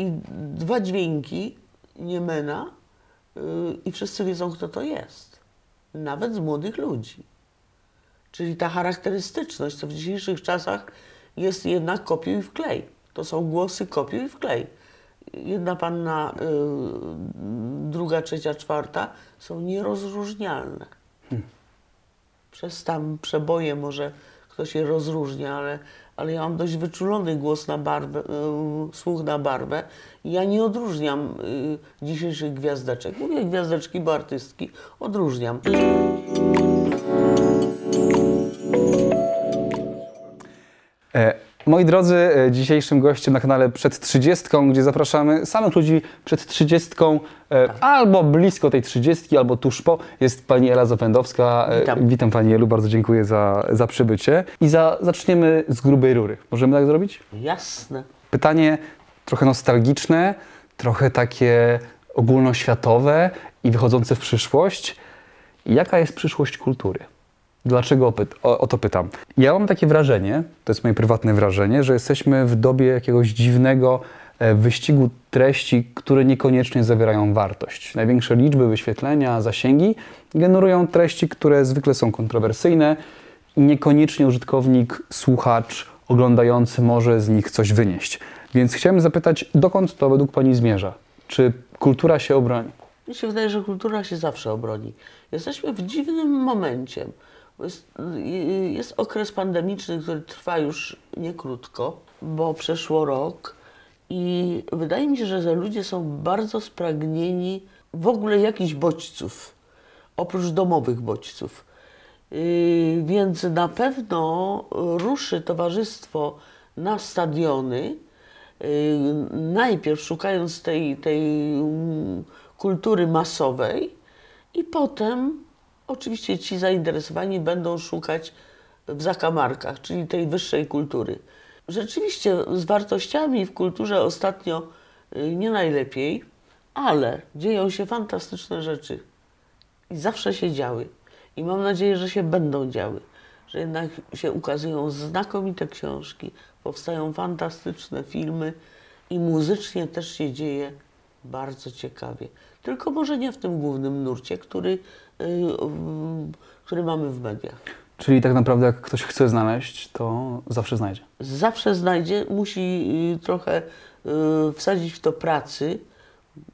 i dwa dźwięki Niemena y, i wszyscy wiedzą, kto to jest. Nawet z młodych ludzi. Czyli ta charakterystyczność, co w dzisiejszych czasach jest jednak kopiuj i wklej. To są głosy kopiuj i wklej. Jedna panna, y, druga, trzecia, czwarta są nierozróżnialne. Przez tam przeboje może ktoś je rozróżnia, ale, ale ja mam dość wyczulony głos na barwę, y, słuch na barwę i ja nie odróżniam y, dzisiejszych gwiazdeczek. Mówię gwiazdeczki, bo artystki odróżniam. E, Moi drodzy, e, dzisiejszym gościem na kanale Przed 30, gdzie zapraszamy samych ludzi przed 30, e, albo blisko tej 30, albo tuż po, jest pani Ela Zapędowska. E, Witam. Witam pani Elu, bardzo dziękuję za, za przybycie. I za, zaczniemy z grubej rury. Możemy tak zrobić? Jasne. Pytanie trochę nostalgiczne, trochę takie ogólnoświatowe i wychodzące w przyszłość. Jaka jest przyszłość kultury? Dlaczego o, o to pytam? Ja mam takie wrażenie, to jest moje prywatne wrażenie, że jesteśmy w dobie jakiegoś dziwnego e, wyścigu treści, które niekoniecznie zawierają wartość. Największe liczby, wyświetlenia, zasięgi generują treści, które zwykle są kontrowersyjne i niekoniecznie użytkownik, słuchacz, oglądający może z nich coś wynieść. Więc chciałem zapytać, dokąd to według Pani zmierza? Czy kultura się obroni? Mi się wydaje, że kultura się zawsze obroni. Jesteśmy w dziwnym momencie. Jest, jest okres pandemiczny, który trwa już nie krótko, bo przeszło rok i wydaje mi się, że ludzie są bardzo spragnieni w ogóle jakichś bodźców, oprócz domowych bodźców. Yy, Więc na pewno ruszy towarzystwo na stadiony, najpierw szukając tej, tej mm, kultury masowej i potem oczywiście ci zainteresowani będą szukać w zakamarkach, czyli tej wyższej kultury. Rzeczywiście z wartościami w kulturze ostatnio yy, nie najlepiej, ale dzieją się fantastyczne rzeczy i zawsze się działy. I mam nadzieję, że się będą działy. Że jednak się ukazują znakomite książki, powstają fantastyczne filmy i muzycznie też się dzieje bardzo ciekawie. Tylko może nie w tym głównym nurcie, który, yy, który mamy w mediach. Czyli tak naprawdę jak ktoś chce znaleźć, to zawsze znajdzie. Zawsze znajdzie, musi yy, trochę yy, wsadzić w to pracy,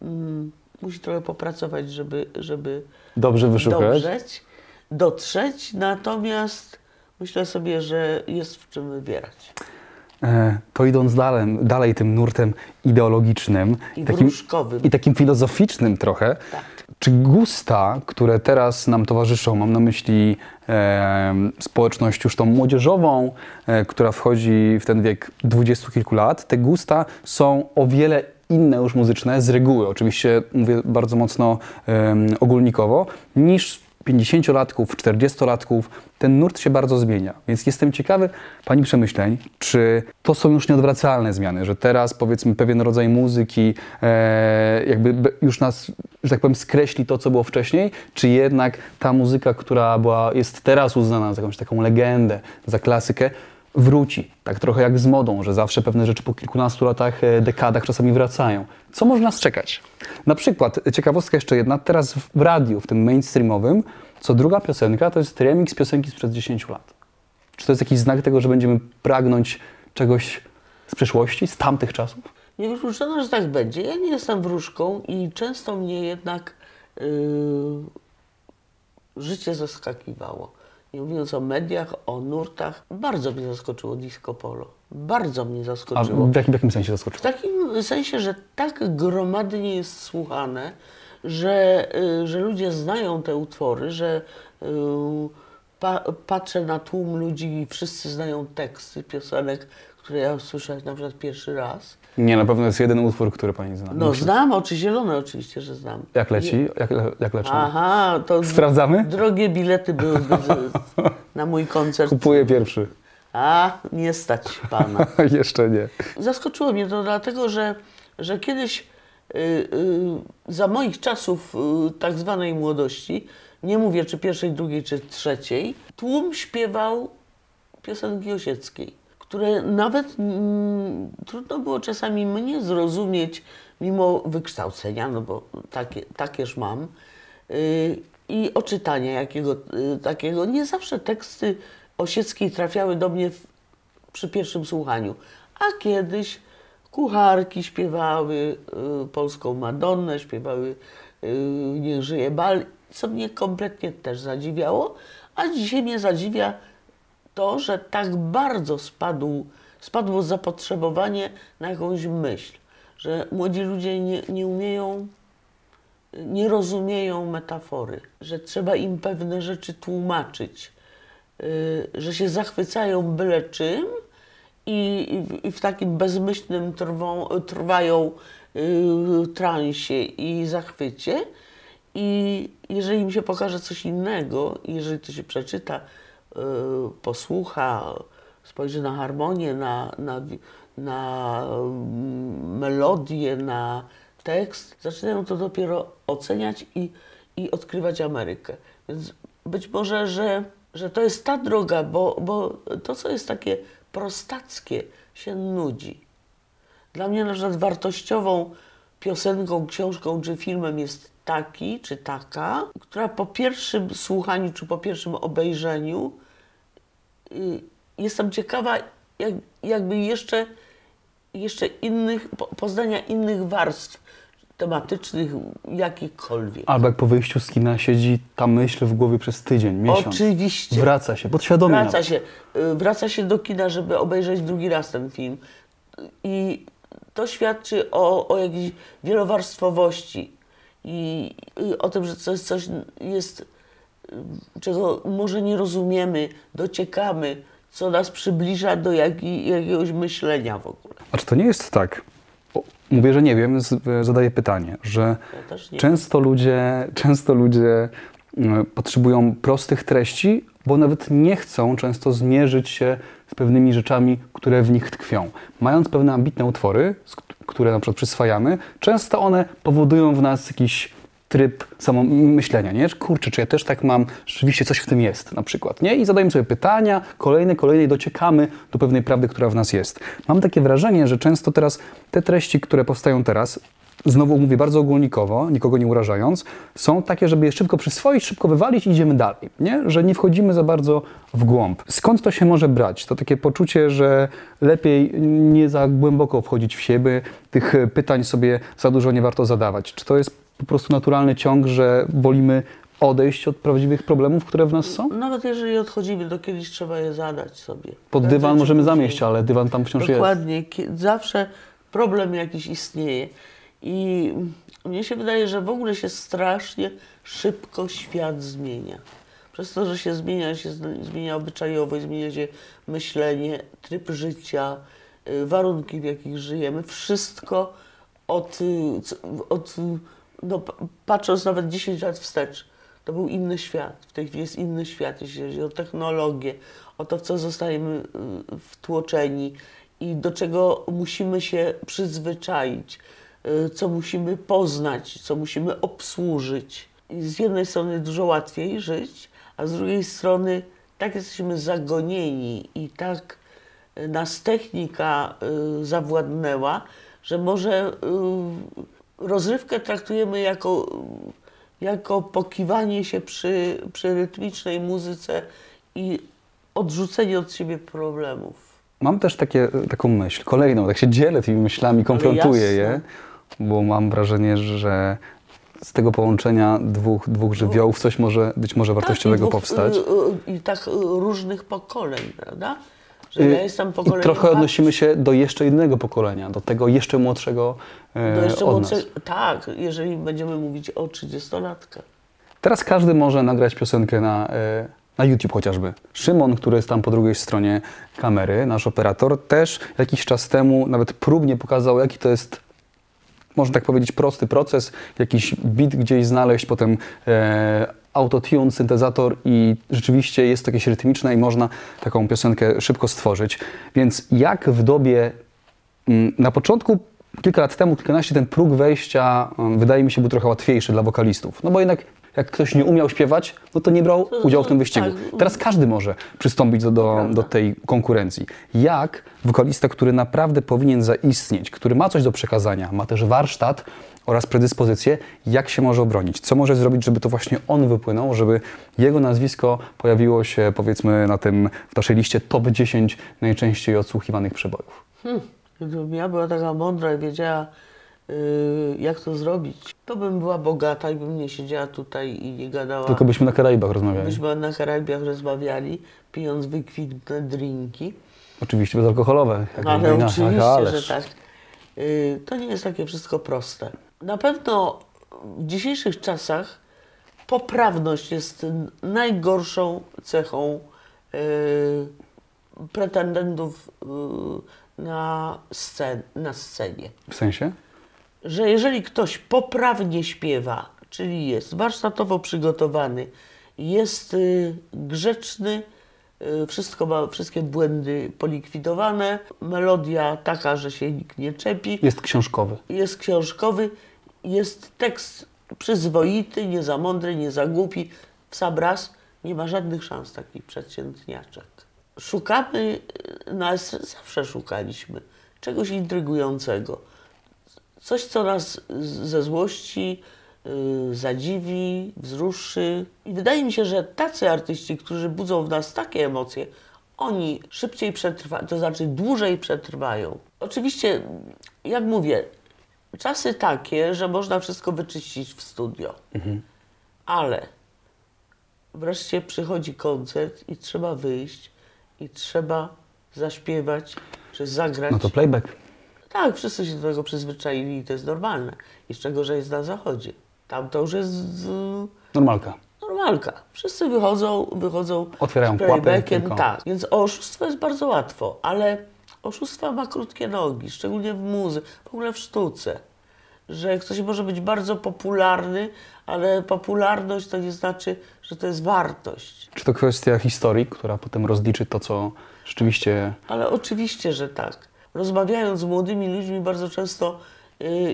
mm, musi trochę popracować, żeby, żeby Dobrze wyszukać. dotrzeć, dotrzeć, natomiast myślę sobie, że jest w czym wybierać. E, To idąc dalej, dalej tym nurtem ideologicznym I takim, i takim filozoficznym trochę, Tak. czy gusta, które teraz nam towarzyszą, mam na myśli e, społeczność już tą młodzieżową, e, która wchodzi w ten wiek dwudziestu kilku lat, te gusta są o wiele inne już muzyczne z reguły, oczywiście mówię bardzo mocno em, ogólnikowo, niż 50-latków, 40-latków, ten nurt się bardzo zmienia. Więc jestem ciekawy Pani przemyśleń, czy to są już nieodwracalne zmiany, że teraz powiedzmy pewien rodzaj muzyki e, jakby już nas, że tak powiem, skreśli to, co było wcześniej, czy jednak ta muzyka, która była, jest teraz uznana za jakąś taką legendę, za klasykę, wróci. Tak trochę jak z modą, że zawsze pewne rzeczy po kilkunastu latach, e, dekadach czasami wracają. Co może nas czekać? Na przykład, ciekawostka jeszcze jedna, teraz w radiu, w tym mainstreamowym, co druga piosenka to jest remix piosenki sprzed 10 lat. Czy to jest jakiś znak tego, że będziemy pragnąć czegoś z przeszłości, z tamtych czasów? Niewykluczone, że tak będzie. Ja nie jestem wróżką i często mnie jednak yy, życie zaskakiwało. Nie mówiąc o mediach, o nurtach, bardzo mnie zaskoczyło disco polo. Bardzo mnie A zaskoczyło. w jakim, w jakim sensie W zaskoczyło? takim sensie, że tak gromadnie jest słuchane, że, y, że ludzie znają te utwory, że y, pa, patrzę na tłum ludzi i wszyscy znają teksty piosenek, które ja słyszę na przykład pierwszy raz. Nie, na pewno jest jeden utwór, który Pani zna. No Musi- znam, oczy zielone oczywiście, że znam. Jak leci? Jak, jak leczą? Aha, to Sprawdzamy? drogie bilety były na mój koncert. Kupuję pierwszy. A, nie stać pana. Jeszcze nie. Zaskoczyło mnie to dlatego, że, że kiedyś y, y, za moich czasów y, tak zwanej młodości, nie mówię czy pierwszej, drugiej czy trzeciej, tłum śpiewał piosenki Osieckiej, które nawet mm, trudno było czasami mnie zrozumieć, mimo wykształcenia, no bo takie, takież mam, y, i oczytania jakiego, y, takiego. Nie zawsze teksty Osieckiej trafiały do mnie w, przy pierwszym słuchaniu, a kiedyś kucharki śpiewały y, polską Madonnę, śpiewały y, Niech żyje bal, co mnie kompletnie też zadziwiało, a dzisiaj mnie zadziwia to, że tak bardzo spadł, spadło zapotrzebowanie na jakąś myśl, że młodzi ludzie nie, nie umieją, nie rozumieją metafory, że trzeba im pewne rzeczy tłumaczyć, y, że się zachwycają byle czym i, i, w- takim bezmyślnym trwą, trwają y, transie i zachwycie. I jeżeli im się pokaże coś innego, jeżeli to się przeczyta, posłucha, spojrzy na harmonię, na, na, na mm, melodię, na tekst, zaczynają to dopiero oceniać i, i odkrywać Amerykę. Więc być może, że, że to jest ta droga, bo, bo to, co jest takie prostackie, się nudzi. Dla mnie na przykład wartościową piosenką, książką czy filmem jest taki czy taka, która po pierwszym słuchaniu czy po pierwszym obejrzeniu y, jestem ciekawa jak, jakby jeszcze, jeszcze innych, po- poznania innych warstw tematycznych, jakichkolwiek. Albo jak po wyjściu z kina siedzi ta myśl w głowie przez tydzień, miesiąc. Oczywiście. Wraca się, podświadomie Wraca nawet. się, y, wraca się do kina, żeby obejrzeć drugi raz ten film. I to świadczy o, o jakiejś wielowarstwowości i, i o tym, że coś, coś jest, y, czego może nie rozumiemy, dociekamy, co nas przybliża do jaki, jakiegoś myślenia w ogóle. A czy to nie jest tak? Mówię, że nie wiem, zadaję pytanie, że Ja nie często ludzie, często ludzie e, potrzebują prostych treści, bo nawet nie chcą często zmierzyć się z pewnymi rzeczami, które w nich tkwią. Mając pewne ambitne utwory, które na przykład przyswajamy, często one powodują w nas jakiś tryb samomyślenia, nie? Że, Kurczę, czy ja też tak mam, rzeczywiście coś w tym jest na przykład, nie? I zadajemy sobie pytania, kolejne, kolejne i dociekamy do pewnej prawdy, która w nas jest. Mam takie wrażenie, że często teraz te treści, które powstają teraz, znowu mówię bardzo ogólnikowo, nikogo nie urażając, są takie, żeby je szybko przyswoić, szybko wywalić i idziemy dalej, nie? Że nie wchodzimy za bardzo w głąb. Skąd to się może brać? To takie poczucie, że lepiej nie za głęboko wchodzić w siebie, tych pytań sobie za dużo nie warto zadawać. Czy to jest po prostu naturalny ciąg, że wolimy odejść od prawdziwych problemów, które w nas są? Nawet jeżeli odchodzimy, to kiedyś trzeba je zadać sobie. Pod Prędzej dywan możemy zamieść, ale dywan tam wciąż jest. Dokładnie. Zawsze problem jakiś istnieje. I mnie się wydaje, że w ogóle się strasznie szybko świat zmienia. Przez to, że się zmienia, się zmienia obyczajowość, zmienia się myślenie, tryb życia, y, warunki, w jakich żyjemy. Wszystko od, y, od no, patrząc nawet 10 lat wstecz, to był inny świat. W tej chwili jest inny świat, jeśli chodzi o technologię, o to, w co zostajemy y, wtłoczeni i do czego musimy się przyzwyczaić, y, co musimy poznać, co musimy obsłużyć. I z jednej strony dużo łatwiej żyć, a z drugiej strony tak jesteśmy zagonieni i tak nas technika y, zawładnęła, że może rozrywkę traktujemy jako, jako pokiwanie się przy, przy rytmicznej muzyce i odrzucenie od siebie problemów. Mam też takie, taką myśl, kolejną, tak się dzielę tymi myślami, konfrontuję je, bo mam wrażenie, że z tego połączenia dwóch, dwóch żywiołów coś może być może wartościowego tak, i dwóch, powstać. y, y, I tak y, różnych pokoleń, prawda? Y, ja jestem I pokoleniem trochę odnosimy się do jeszcze innego pokolenia, do tego jeszcze młodszego e, do jeszcze od młodsze- nas. Tak, jeżeli będziemy mówić o 30-latkach. Teraz każdy może nagrać piosenkę na, e, na YouTube chociażby. Szymon, który jest tam po drugiej stronie kamery, nasz operator, też jakiś czas temu nawet próbnie pokazał, jaki to jest, można tak powiedzieć, prosty proces, jakiś beat gdzieś znaleźć, potem e, autotune, syntezator i rzeczywiście jest to jakieś rytmiczne i można taką piosenkę szybko stworzyć. Więc jak w dobie Mm, Na początku, kilka lat temu, kilkanaście, ten próg wejścia mm, wydaje mi się był trochę łatwiejszy dla wokalistów. No bo jednak Jak ktoś nie umiał śpiewać, no to nie brał udziału w tym wyścigu. tak. Teraz każdy może przystąpić do, do, do tej konkurencji. Jak wokalista, który naprawdę powinien zaistnieć, który ma coś do przekazania, ma też warsztat oraz predyspozycję, jak się może obronić? Co może zrobić, żeby to właśnie on wypłynął, żeby jego nazwisko pojawiło się powiedzmy na tym, w naszej liście top 10 najczęściej odsłuchiwanych przebojów? Gdybym ja była taka mądra i wiedziała, yy, jak to zrobić, to bym była bogata i bym nie siedziała tutaj i nie gadała. Tylko byśmy na Karaibach rozmawiali. Byśmy na Karaibach rozmawiali, pijąc wykwintne drinki. Oczywiście bezalkoholowe. jak No, ale oczywiście, że tak. Yy, to nie jest takie wszystko proste. Na pewno w dzisiejszych czasach poprawność jest najgorszą cechą yy, pretendentów yy, na, scen, na scenie. W sensie? Że jeżeli ktoś poprawnie śpiewa, czyli jest warsztatowo przygotowany, jest y, grzeczny, wszystko ma, wszystkie błędy polikwidowane, melodia taka, że się nikt nie czepi, Jest książkowy. jest książkowy, jest tekst przyzwoity, nie za mądry, nie za głupi, w sam raz nie ma żadnych szans taki przeciętniaczek. Szukamy, y, nas zawsze szukaliśmy, czegoś intrygującego. Coś, co nas ze złości y, zadziwi, wzruszy. I wydaje mi się, że tacy artyści, którzy budzą w nas takie emocje, oni szybciej przetrwają, to znaczy dłużej przetrwają. Oczywiście, jak mówię, czasy takie, że można wszystko wyczyścić w studio. Ale wreszcie przychodzi koncert i trzeba wyjść i trzeba zaśpiewać, czy zagrać. No to playback. Tak, wszyscy się do tego przyzwyczaili i to jest normalne. Jeszcze gorzej jest na zachodzie. Tam to już jest Normalka. normalka. Wszyscy wychodzą, wychodzą Otwierają z tylko. tak. Więc o oszustwo jest bardzo łatwo, ale oszustwa ma krótkie nogi, szczególnie w muzy, w ogóle w sztuce. Że ktoś może być bardzo popularny, ale popularność to nie znaczy, że to jest wartość. Czy to kwestia historii, która potem rozliczy to, co rzeczywiście... Ale oczywiście, że tak. Rozmawiając z młodymi ludźmi, bardzo często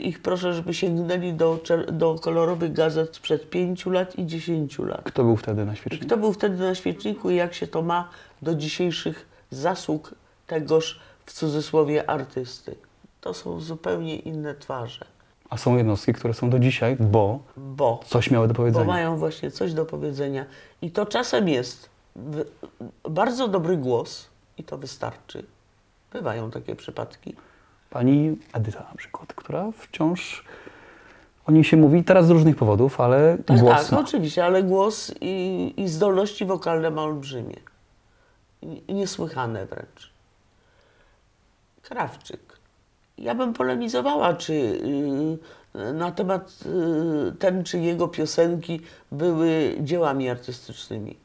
ich proszę, żeby sięgnęli do, do kolorowych gazet sprzed pięciu lat i dziesięciu lat. Kto był wtedy na świeczniku? kto był wtedy na świeczniku i jak się to ma do dzisiejszych zasług tegoż w cudzysłowie artysty. To są zupełnie inne twarze, A są jednostki, które są do dzisiaj, bo bo coś miały do bo powiedzenia. mają właśnie coś do powiedzenia. I to czasem jest bardzo dobry głos i to wystarczy. Bywają takie przypadki. Pani Edyta na przykład, która wciąż o niej się mówi, teraz z różnych powodów, ale Tak, głos tak, ma. oczywiście, ale głos i, i zdolności wokalne ma olbrzymie. Niesłychane wręcz. Krawczyk. Ja bym polemizowała, czy y, na temat y, ten, czy jego piosenki były dziełami artystycznymi.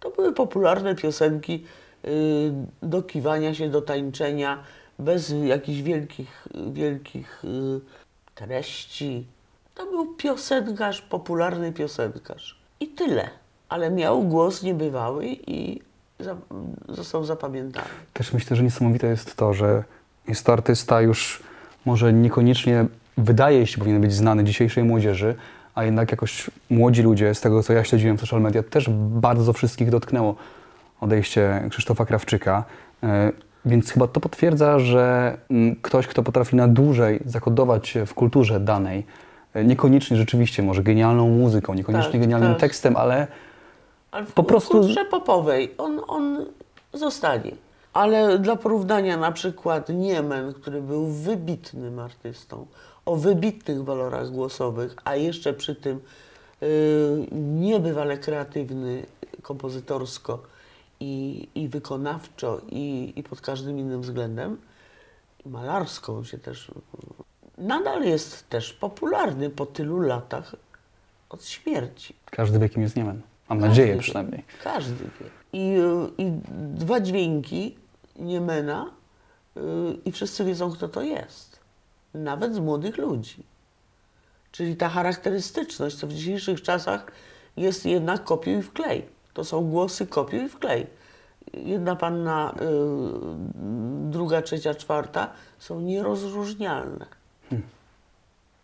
To były popularne piosenki y, do kiwania się, do tańczenia, bez jakichś wielkich, wielkich y, treści. To był piosenkarz, popularny piosenkarz. I tyle. Ale miał głos niebywały i został zapamiętany. Też myślę, że niesamowite jest to, że jest to artysta już może niekoniecznie wydaje się, powinien być znany dzisiejszej młodzieży, a jednak jakoś młodzi ludzie, z tego co ja śledziłem w social media, też bardzo wszystkich dotknęło odejście Krzysztofa Krawczyka. Więc chyba to potwierdza, że mm, ktoś, kto potrafi na dłużej zakodować się w kulturze danej, e, niekoniecznie rzeczywiście może genialną muzyką, niekoniecznie Tak, genialnym tak. tekstem, ale Ale w Po prostu- kulturze popowej on, on zostanie. Ale dla porównania na przykład Niemen, który był wybitnym artystą, o wybitnych walorach głosowych, a jeszcze przy tym y, niebywale kreatywny kompozytorsko i, i wykonawczo i, i pod każdym innym względem, i malarsko się też, nadal jest też popularny po tylu latach od śmierci. każdy wie, kim jest Niemen. Mam Każdy nadzieję wie. przynajmniej. Każdy wie. I, I dwa dźwięki Niemena y, i wszyscy wiedzą, kto to jest. Nawet z młodych ludzi. Czyli ta charakterystyczność, co w dzisiejszych czasach jest jednak kopiuj i wklej. To są głosy kopiuj i wklej. Jedna panna, y, druga, trzecia, czwarta są nierozróżnialne.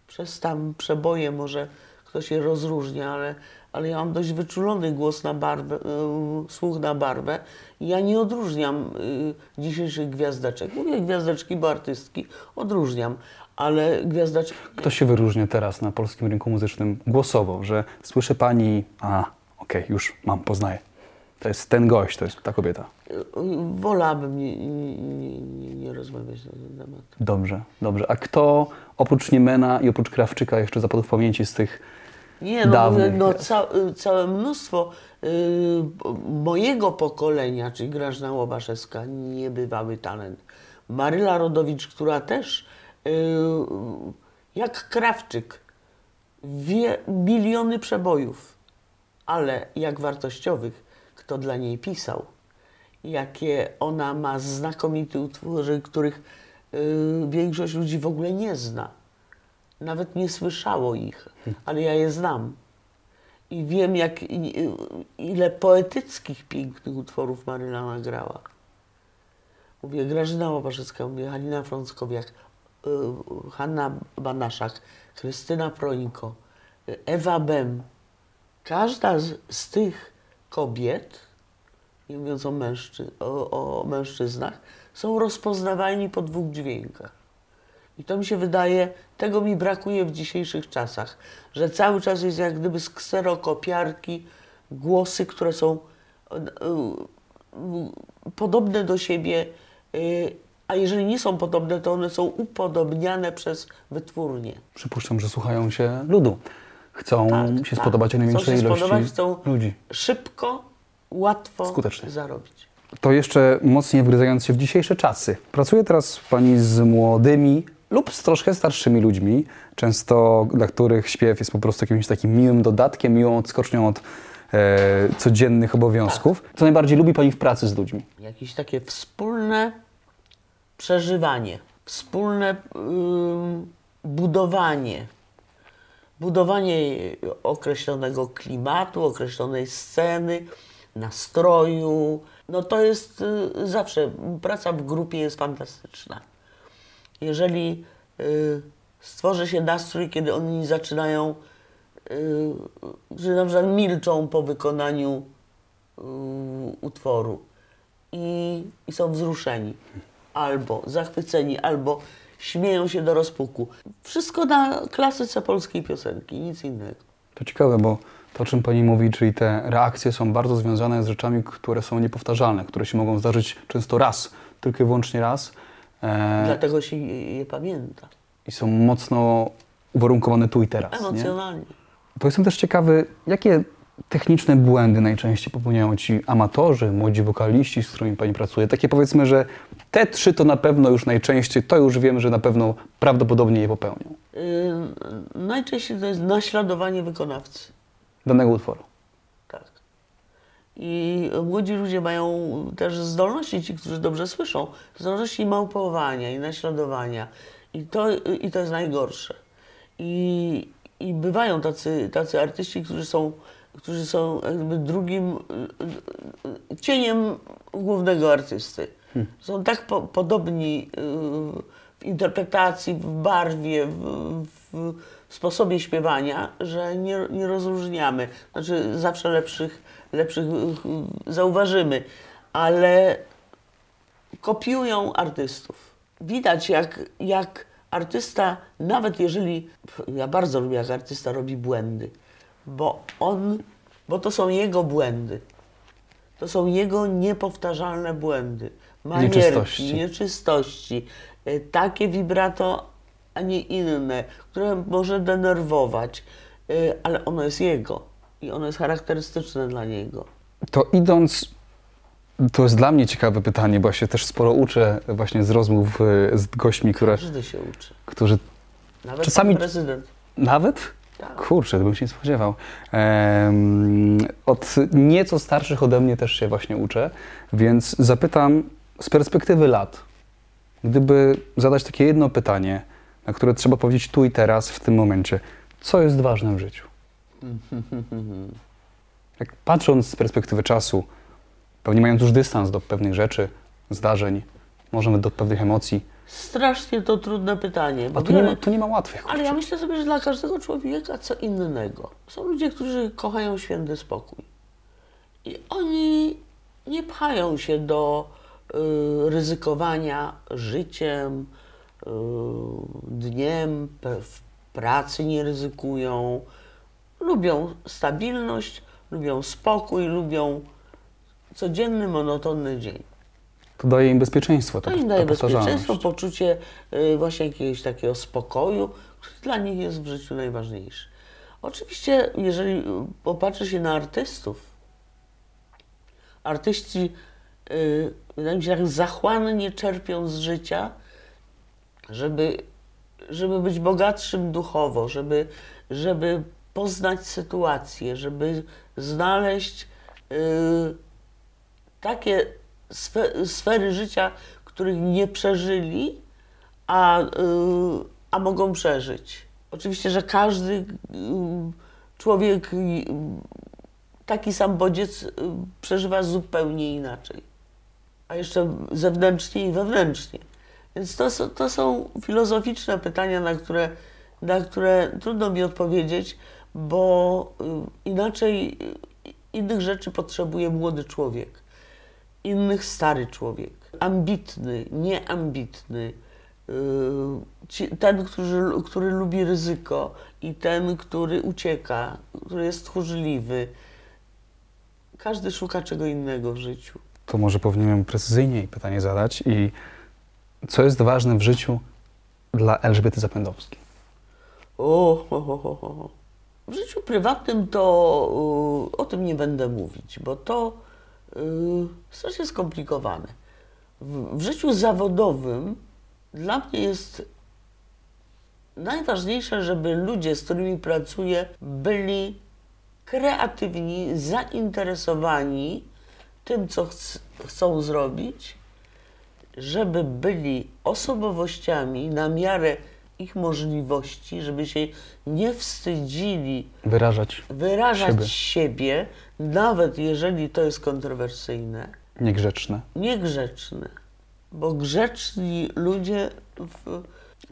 Przez tam przeboje może ktoś kto się rozróżnia, ale, ale ja mam dość wyczulony głos na barwę, y, słuch na barwę ja nie odróżniam y, dzisiejszych gwiazdeczek. Mówię gwiazdeczki, bo artystki odróżniam, ale gwiazdeczki... Kto się wyróżnia teraz na polskim rynku muzycznym głosowo, że słyszy pani, a okej, już mam, poznaję. To jest ten gość, to jest ta kobieta. Wolałabym nie, nie, nie, nie, rozmawiać na ten temat. Dobrze, dobrze. A kto oprócz Niemena i oprócz Krawczyka jeszcze zapadł w pamięci z tych Nie, no, dawnych no gwiazd? ca, y, całe mnóstwo y, mojego pokolenia, czyli Grażyna Łobaszewska, niebywały talent. Maryla Rodowicz, która też y, jak Krawczyk wie miliony przebojów, ale jak wartościowych, kto dla niej pisał, jakie ona ma znakomite utwory, których y, większość ludzi w ogóle nie zna. Nawet nie słyszało ich, ale ja je znam. I wiem, jak, ile poetyckich, pięknych utworów Maryla nagrała. Mówię Grażyna Łopaszewska, mówię Halina Frąckowiak, y, Hanna Banaszak, Krystyna Prońko, y, Ewa Bem. Każda z, z tych kobiet, nie mówiąc o, mężczy, o, o mężczyznach, są rozpoznawalni po dwóch dźwiękach. I to mi się wydaje, tego mi brakuje w dzisiejszych czasach, że cały czas jest jak gdyby z kserokopiarki głosy, które są e, e, podobne do siebie, e, a jeżeli nie są podobne, to one są upodobniane przez wytwórnię. Przypuszczam, że słuchają się ludu. Chcą Tak, się tak. spodobać największej Chcą ilości spodobać, chcą ludzi. szybko, łatwo Skutecznie. zarobić. To jeszcze mocniej wgryzając się w dzisiejsze czasy. Pracuje teraz Pani z młodymi lub z troszkę starszymi ludźmi, często dla których śpiew jest po prostu jakimś takim miłym dodatkiem, miłą odskocznią od e, codziennych obowiązków. Co najbardziej lubi Pani w pracy z ludźmi? jakieś takie wspólne przeżywanie, wspólne ym, budowanie, budowanie określonego klimatu, określonej sceny, nastroju. No to jest y, zawsze, praca w grupie jest fantastyczna. Jeżeli y, stworzy się nastrój, kiedy oni zaczynają, y, że na przykład milczą po wykonaniu utworu i, i są wzruszeni, albo zachwyceni, albo śmieją się do rozpuku. Wszystko na klasyce polskiej piosenki, nic innego. To ciekawe, bo to, o czym Pani mówi, czyli te reakcje są bardzo związane z rzeczami, które są niepowtarzalne, które się mogą zdarzyć często raz, tylko i wyłącznie raz. E, Dlatego się je, je pamięta. I są mocno uwarunkowane tu i teraz. Nie? Emocjonalnie. To jestem też ciekawy, jakie techniczne błędy najczęściej popełniają ci amatorzy, młodzi wokaliści, z którymi pani pracuje? Takie powiedzmy, że te trzy to na pewno już najczęściej, to już wiem, że na pewno prawdopodobnie je popełnią. Yy, najczęściej to jest naśladowanie wykonawcy. Danego utworu. Tak. I młodzi ludzie mają też zdolności, ci, którzy dobrze słyszą, zdolności małpowania i naśladowania. I to, i to jest najgorsze. I, i bywają tacy, tacy artyści, którzy są, którzy są jakby drugim y, y, cieniem głównego artysty. Są tak po, podobni y, w interpretacji, w barwie, w, w sposobie śpiewania, że nie, nie rozróżniamy. Znaczy zawsze lepszych, lepszych y, y, zauważymy, ale kopiują artystów. Widać, jak, jak artysta, nawet jeżeli, ja bardzo lubię, jak artysta robi błędy, bo on, bo to są jego błędy. To są jego niepowtarzalne błędy. Manierki, Nieczystości. nieczystości, takie vibrato, a nie inne, które może denerwować, y, ale ono jest jego i ono jest charakterystyczne dla niego. To idąc, to jest dla mnie ciekawe pytanie, bo ja się też sporo uczę właśnie z rozmów e, z gośćmi, które, Każdy się uczy. którzy Nawet Czasami- prezydent. Nawet? Tak. Kurczę, to bym się nie spodziewał. Od nieco starszych ode mnie też się właśnie uczę, więc zapytam z perspektywy lat, gdyby zadać takie jedno pytanie, na które trzeba powiedzieć tu i teraz, w tym momencie, co jest ważne w życiu? Jak patrząc z perspektywy czasu, pewnie mając już dystans do pewnych rzeczy, zdarzeń, możemy do pewnych emocji. Strasznie to trudne pytanie. A tu nie, ma, tu nie ma łatwych. Ale ja kurczę. myślę sobie, że dla każdego człowieka co innego. Są ludzie, którzy kochają święty spokój. I oni nie pchają się do ryzykowania życiem, y, dniem, w pracy nie ryzykują. Lubią stabilność, lubią spokój, lubią codzienny, monotonny dzień. To daje im bezpieczeństwo. To ta- im ta daje bezpieczeństwo, poczucie y, właśnie jakiegoś takiego spokoju, który dla nich jest w życiu najważniejszy. Oczywiście, jeżeli y, popatrzy się na artystów, artyści, y, wydaje mi się, tak zachłannie czerpią z życia, żeby, żeby być bogatszym duchowo, żeby, żeby poznać sytuację, żeby znaleźć y, takie sfe, sfery życia, których nie przeżyli, a, y, a mogą przeżyć. Oczywiście, że każdy y, człowiek, y, taki sam bodziec y, przeżywa zupełnie inaczej. A jeszcze zewnętrznie i wewnętrznie. Więc to, są- to są filozoficzne pytania, na które, na które trudno mi odpowiedzieć, bo y, inaczej y, innych rzeczy potrzebuje młody człowiek innych stary człowiek. Ambitny, nieambitny. Ci- Ten, który, który lubi ryzyko i ten, który ucieka, który jest tchórzliwy. Każdy szuka czego innego w życiu. To może powinienem precyzyjniej pytanie zadać. I co jest ważne w życiu dla Elżbiety Zapędowskiej? O, ho, ho, ho. W życiu prywatnym to y, o tym nie będę mówić, bo to y, strasznie skomplikowane. W, w życiu zawodowym dla mnie jest najważniejsze, żeby ludzie, z którymi pracuję, byli kreatywni, zainteresowani tym, co chc- chcą zrobić, żeby byli osobowościami na miarę ich możliwości, żeby się nie wstydzili Wyrażać wyrażać Siebie. siebie, nawet jeżeli to jest kontrowersyjne, niegrzeczne. niegrzeczne. Bo grzeczni ludzie w,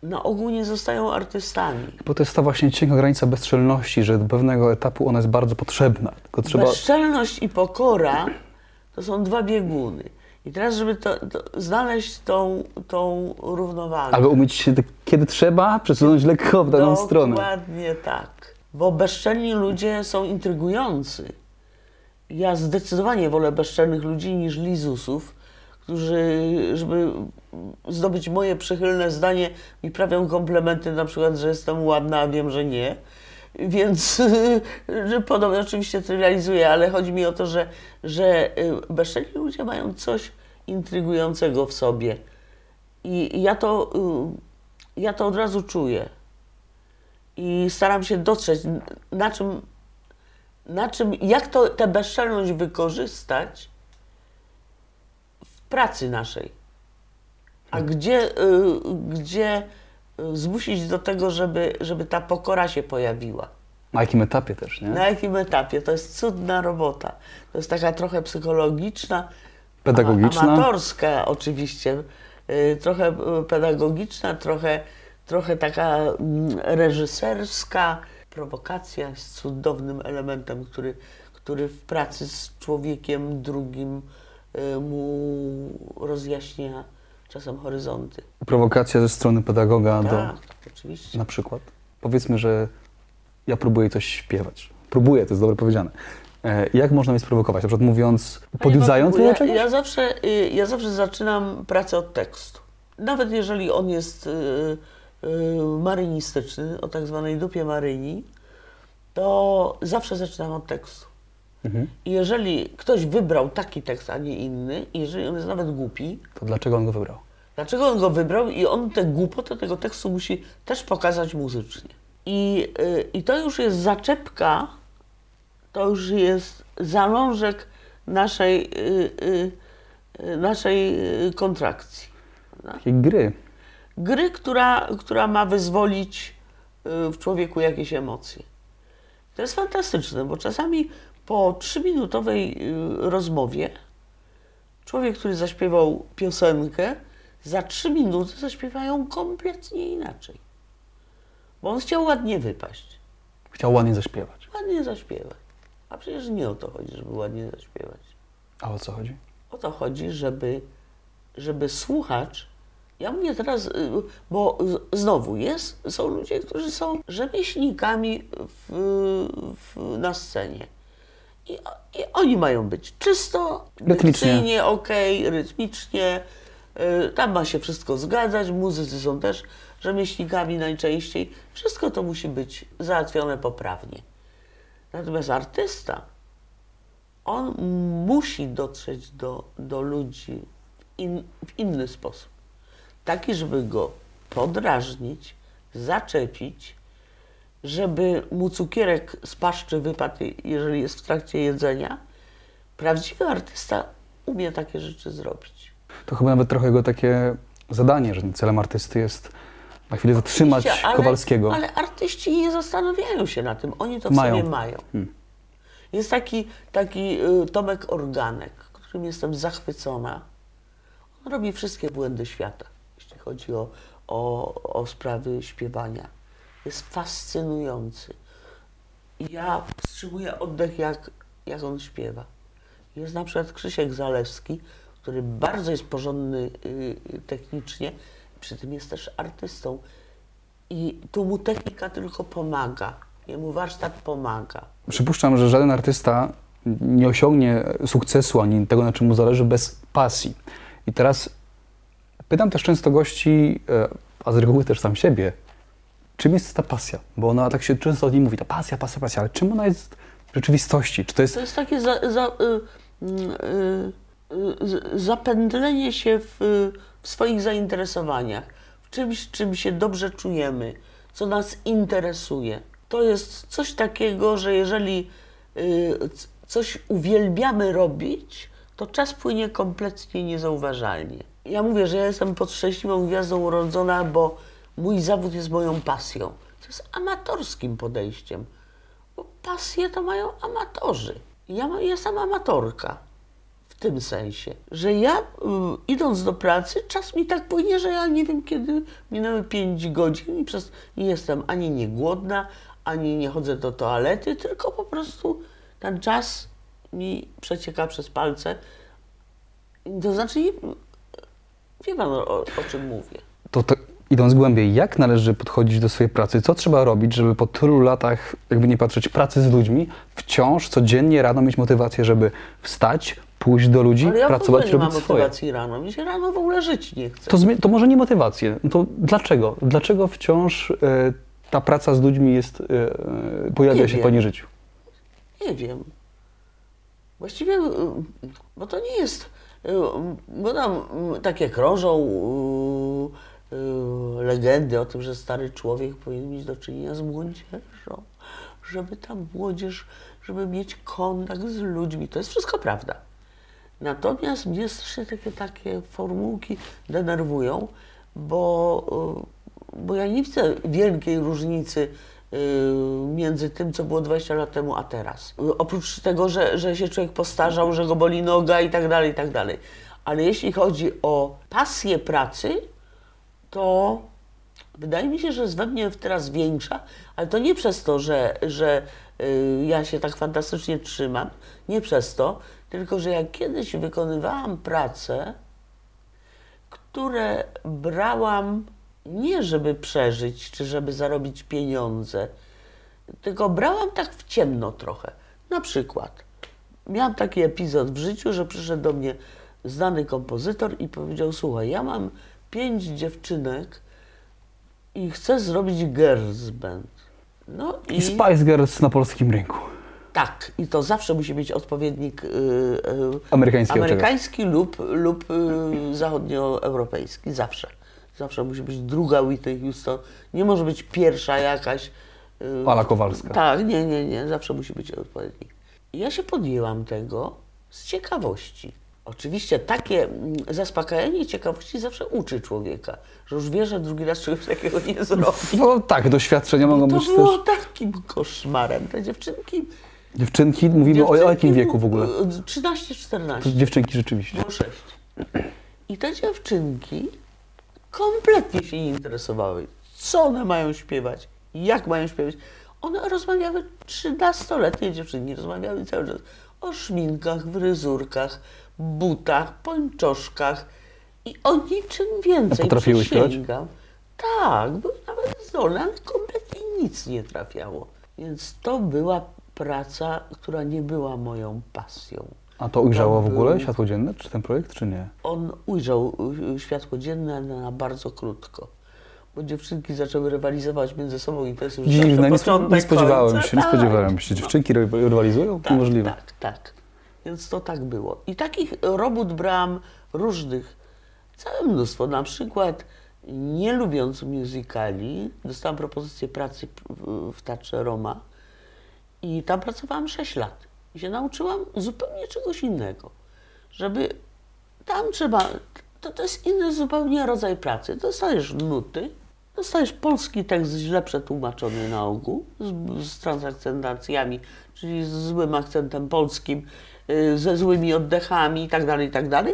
na ogół nie zostają artystami. Bo to jest ta właśnie cienka granica bezczelności, że do pewnego etapu ona jest bardzo potrzebna. Tylko trzeba. Bezczelność i pokora to są dwa bieguny. I teraz, żeby to, to znaleźć tą, tą równowagę. Albo umieć się, tak, kiedy trzeba, przesunąć lekko w daną stronę. Dokładnie tak. Bo bezczelni ludzie są intrygujący. Ja zdecydowanie wolę bezczelnych ludzi niż lizusów, którzy, żeby zdobyć moje przychylne zdanie, mi prawią komplementy, na przykład, że jestem ładna, a wiem, że nie. Więc że podobnie oczywiście trywializuję, ale chodzi mi o to, że, że y, bezczelni ludzie mają coś intrygującego w sobie. I ja to, y, ja to od razu czuję. I staram się dotrzeć, na czym, na czym jak to, tę bezczelność wykorzystać w pracy naszej. A gdzie, y, gdzie zmusić do tego, żeby, żeby ta pokora się pojawiła. Na jakim etapie też, nie? Na jakim etapie? To jest cudna robota. To jest taka trochę psychologiczna, Pedagogiczna. ama- amatorska oczywiście, y, trochę y, pedagogiczna, trochę, trochę taka mm, reżyserska. Prowokacja jest cudownym elementem, który, który w pracy z człowiekiem drugim y, mu rozjaśnia czasem horyzonty. Prowokacja ze strony pedagoga do. Tak, oczywiście. Na przykład. Powiedzmy, że ja próbuję coś śpiewać. Próbuję, to jest dobre powiedziane. E, Jak można mnie sprowokować? Na przykład mówiąc, podjudzając mnie ja, do czegoś? ja, zawsze, y, ja zawsze zaczynam pracę od tekstu. Nawet jeżeli on jest y, y, marynistyczny, o tak zwanej dupie maryni, to zawsze zaczynam od tekstu. Mhm. I jeżeli ktoś wybrał taki tekst, a nie inny, i jeżeli on jest nawet głupi, To dlaczego on go wybrał? Dlaczego on go wybrał i on tę głupotę tego tekstu musi też pokazać muzycznie. I, y, I to już jest zaczepka, to już jest zalążek naszej, y, y, y, naszej y, kontrakcji. Takiej gry. Gry, która, która ma wyzwolić y, w człowieku jakieś emocje. To jest fantastyczne, bo czasami po trzyminutowej y, rozmowie człowiek, który zaśpiewał piosenkę, za trzy minuty zaśpiewają kompletnie inaczej. Bo on chciał ładnie wypaść, Chciał ładnie zaśpiewać. ładnie zaśpiewać. A przecież nie o to chodzi, żeby ładnie zaśpiewać. A o co chodzi? O to chodzi, żeby, żeby słuchacz. Ja mówię teraz, y, bo znowu jest, są ludzie, którzy są rzemieślnikami w, w, na scenie. I, I oni mają być czysto, Rytmicznie. okej, rytmicznie. y, Tam ma się wszystko zgadzać. Muzycy są też rzemieślnikami najczęściej. Wszystko to musi być załatwione poprawnie. Natomiast artysta, on musi dotrzeć do, do ludzi w, in, w inny sposób. Taki, żeby go podrażnić, zaczepić, żeby mu cukierek z paszczy wypadł, jeżeli jest w trakcie jedzenia. Prawdziwy artysta umie takie rzeczy zrobić. To chyba nawet trochę jego takie zadanie, że celem artysty jest na chwilę zatrzymać Oczywiście, ale- Kowalskiego. Ale artyści nie zastanawiają się na tym, oni to w Mają. sobie mają. Jest taki, taki y, Tomek Organek, którym jestem zachwycona. On robi wszystkie błędy świata, jeśli chodzi o, o, o sprawy śpiewania. Jest fascynujący. Ja wstrzymuję oddech, jak, jak on śpiewa. Jest na przykład Krzysiek Zalewski, który bardzo jest porządny y, technicznie, przy tym jest też artystą. I tu mu technika tylko pomaga. Jemu warsztat pomaga. Przypuszczam, że żaden artysta nie osiągnie sukcesu ani tego, na czym mu zależy, bez pasji. I teraz pytam też często gości, e, a z reguły też sam siebie, czym jest ta pasja? Bo ona tak się często o niej mówi, ta pasja, pasja, pasja, ale czym ona jest w rzeczywistości? Czy to jest To jest takie za, za, y, y, y, z- zapędlenie się w, w swoich zainteresowaniach, w czymś, czym się dobrze czujemy, co nas interesuje. To jest coś takiego, że jeżeli y, coś uwielbiamy robić, to czas płynie kompletnie niezauważalnie. Ja mówię, że ja jestem pod szczęśliwą gwiazdą urodzona, bo mój zawód jest moją pasją. To jest amatorskim podejściem. Bo pasję to mają amatorzy. Ja ma- jestem amatorka w tym sensie, że ja y, idąc do pracy, czas mi tak płynie, że ja nie wiem kiedy minęły 5 godzin i przez nie jestem ani nie głodna, ani nie chodzę do toalety, tylko po prostu ten czas mi przecieka przez palce. To znaczy, wie pan o, o czym mówię. to idąc głębiej, jak należy podchodzić do swojej pracy? Co trzeba robić, żeby po tylu latach, jakby nie patrzeć, pracy z ludźmi, wciąż codziennie rano mieć motywację, żeby wstać, pójść do ludzi, Ale ja w pracować, ogóle nie mam robić swoje? motywacji rano. Mi się rano w ogóle żyć nie chce. To, to może nie motywację. To dlaczego? Dlaczego wciąż e, ta praca z ludźmi jest, e, e, pojawia Nie się w wiem. Pani życiu? Nie wiem. Właściwie, bo to nie jest, bo tam takie krążą legendy o tym, że stary człowiek powinien mieć do czynienia z młodzieżą, żeby tam młodzież, żeby mieć kontakt z ludźmi. To jest wszystko prawda. Natomiast mnie strasznie takie, takie formułki denerwują, bo, y, bo ja nie widzę wielkiej różnicy y, między tym, co było 20 lat temu, a teraz. Y, Oprócz tego, że, że się człowiek postarzał, że go boli noga i tak dalej, i tak dalej. Ale jeśli chodzi o pasję pracy, to wydaje mi się, że jest we mnie teraz większa, ale to nie przez to, że, że y, ja się tak fantastycznie trzymam, nie przez to, tylko że ja kiedyś wykonywałam prace, które brałam nie żeby przeżyć, czy żeby zarobić pieniądze, tylko brałam tak w ciemno trochę. Na przykład, miałam taki epizod w życiu, że przyszedł do mnie znany kompozytor i powiedział: Słuchaj, ja mam pięć dziewczynek i chcę zrobić girls band. No I Spice Girls na polskim rynku. tak, i to zawsze musi być odpowiednik y, y, Amerykańskiego amerykański lub, lub y, zachodnioeuropejski. Zawsze. Zawsze musi być druga Whitney Houston. Nie może być pierwsza jakaś. y, Ala Kowalska. Tak, nie, nie, nie. Zawsze musi być odpowiednik. I ja się podjęłam tego z ciekawości. Oczywiście takie mm, zaspokajanie ciekawości zawsze uczy człowieka, że już wie, że drugi raz czegoś takiego nie zrobi. No tak, doświadczenia mogą To być było też... takim koszmarem. Te dziewczynki Dziewczynki, mówimy o, o jakim Dziewczynki wieku w ogóle? y, 13-14. To dziewczynki rzeczywiście. Było 6. I te dziewczynki kompletnie się nie interesowały, co one mają śpiewać, jak mają śpiewać. One rozmawiały, 13-letnie dziewczyny rozmawiały cały czas o szminkach, fryzurkach, butach, pończoszkach i o niczym więcej. potrafiły śpiewać? przysięgam. Tak, były nawet zdolne, ale kompletnie nic nie trafiało. Więc to była praca, która nie była moją pasją. A to ujrzało w ogóle światło dzienne, czy ten projekt, czy nie? On ujrzał y, światło dzienne na bardzo krótko. Bo dziewczynki zaczęły rywalizować między sobą i to jest już Dziwne, nie, początek nie spodziewałem końca. się, nie Tak, spodziewałem się. Dziewczynki ry- rywalizują? tak, Niemożliwe. Tak, tak. Więc to tak było. I takich robót brałam różnych, całe mnóstwo. Na przykład, nie lubiąc musicali, dostałam propozycję pracy w, Teatrze Roma i tam pracowałam 6 lat. I się nauczyłam zupełnie czegoś innego. Żeby tam trzeba, to, to jest inny zupełnie rodzaj pracy. Dostajesz nuty, dostajesz polski tekst źle przetłumaczony na ogół, z, z transakcentacjami, czyli z złym akcentem polskim, ze złymi oddechami itd., itd.,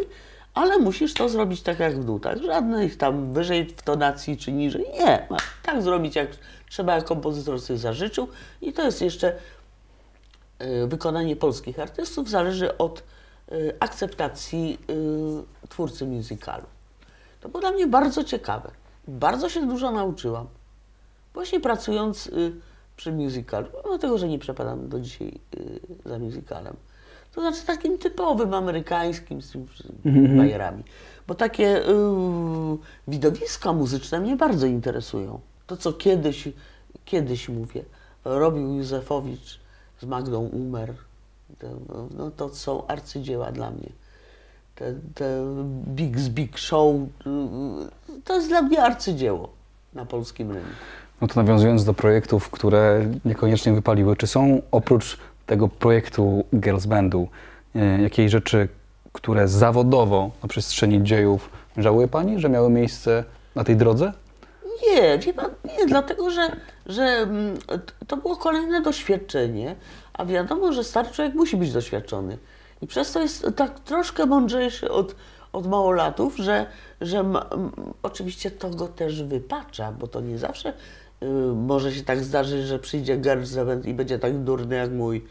ale musisz to zrobić tak jak w nutach. Żadnych tam wyżej w tonacji czy niżej. Nie, tak zrobić jak trzeba, jak kompozytor sobie zażyczył i to jest jeszcze y, wykonanie polskich artystów zależy od y, akceptacji y, twórcy musicalu. To było dla mnie bardzo ciekawe. Bardzo się dużo nauczyłam. Właśnie pracując y, przy musicalu, mimo tego, że nie przepadam do dzisiaj y, za musicalem. To znaczy takim typowym amerykańskim z tymi wszystkimi bajerami. Bo takie y, widowiska muzyczne mnie bardzo interesują. To, co kiedyś, kiedyś mówię, robił Józefowicz z Magdą Umer, to, no, to są arcydzieła dla mnie. Te, te Big z Big Show, y, to jest dla mnie arcydzieło na polskim rynku. No to nawiązując do projektów, które niekoniecznie wypaliły, czy są oprócz tego projektu Girls Bandu e, jakieś rzeczy, które zawodowo na przestrzeni dziejów żałuje Pani, że miały miejsce na tej drodze? Nie, wie pan, nie, dlatego że, że mm, to było kolejne doświadczenie, a wiadomo, że stary człowiek musi być doświadczony. I przez to jest tak troszkę mądrzejszy od, od małolatów, że, że ma, oczywiście to go też wypacza, bo to nie zawsze może się tak zdarzyć, że przyjdzie Gerzewen i będzie tak durny jak mój.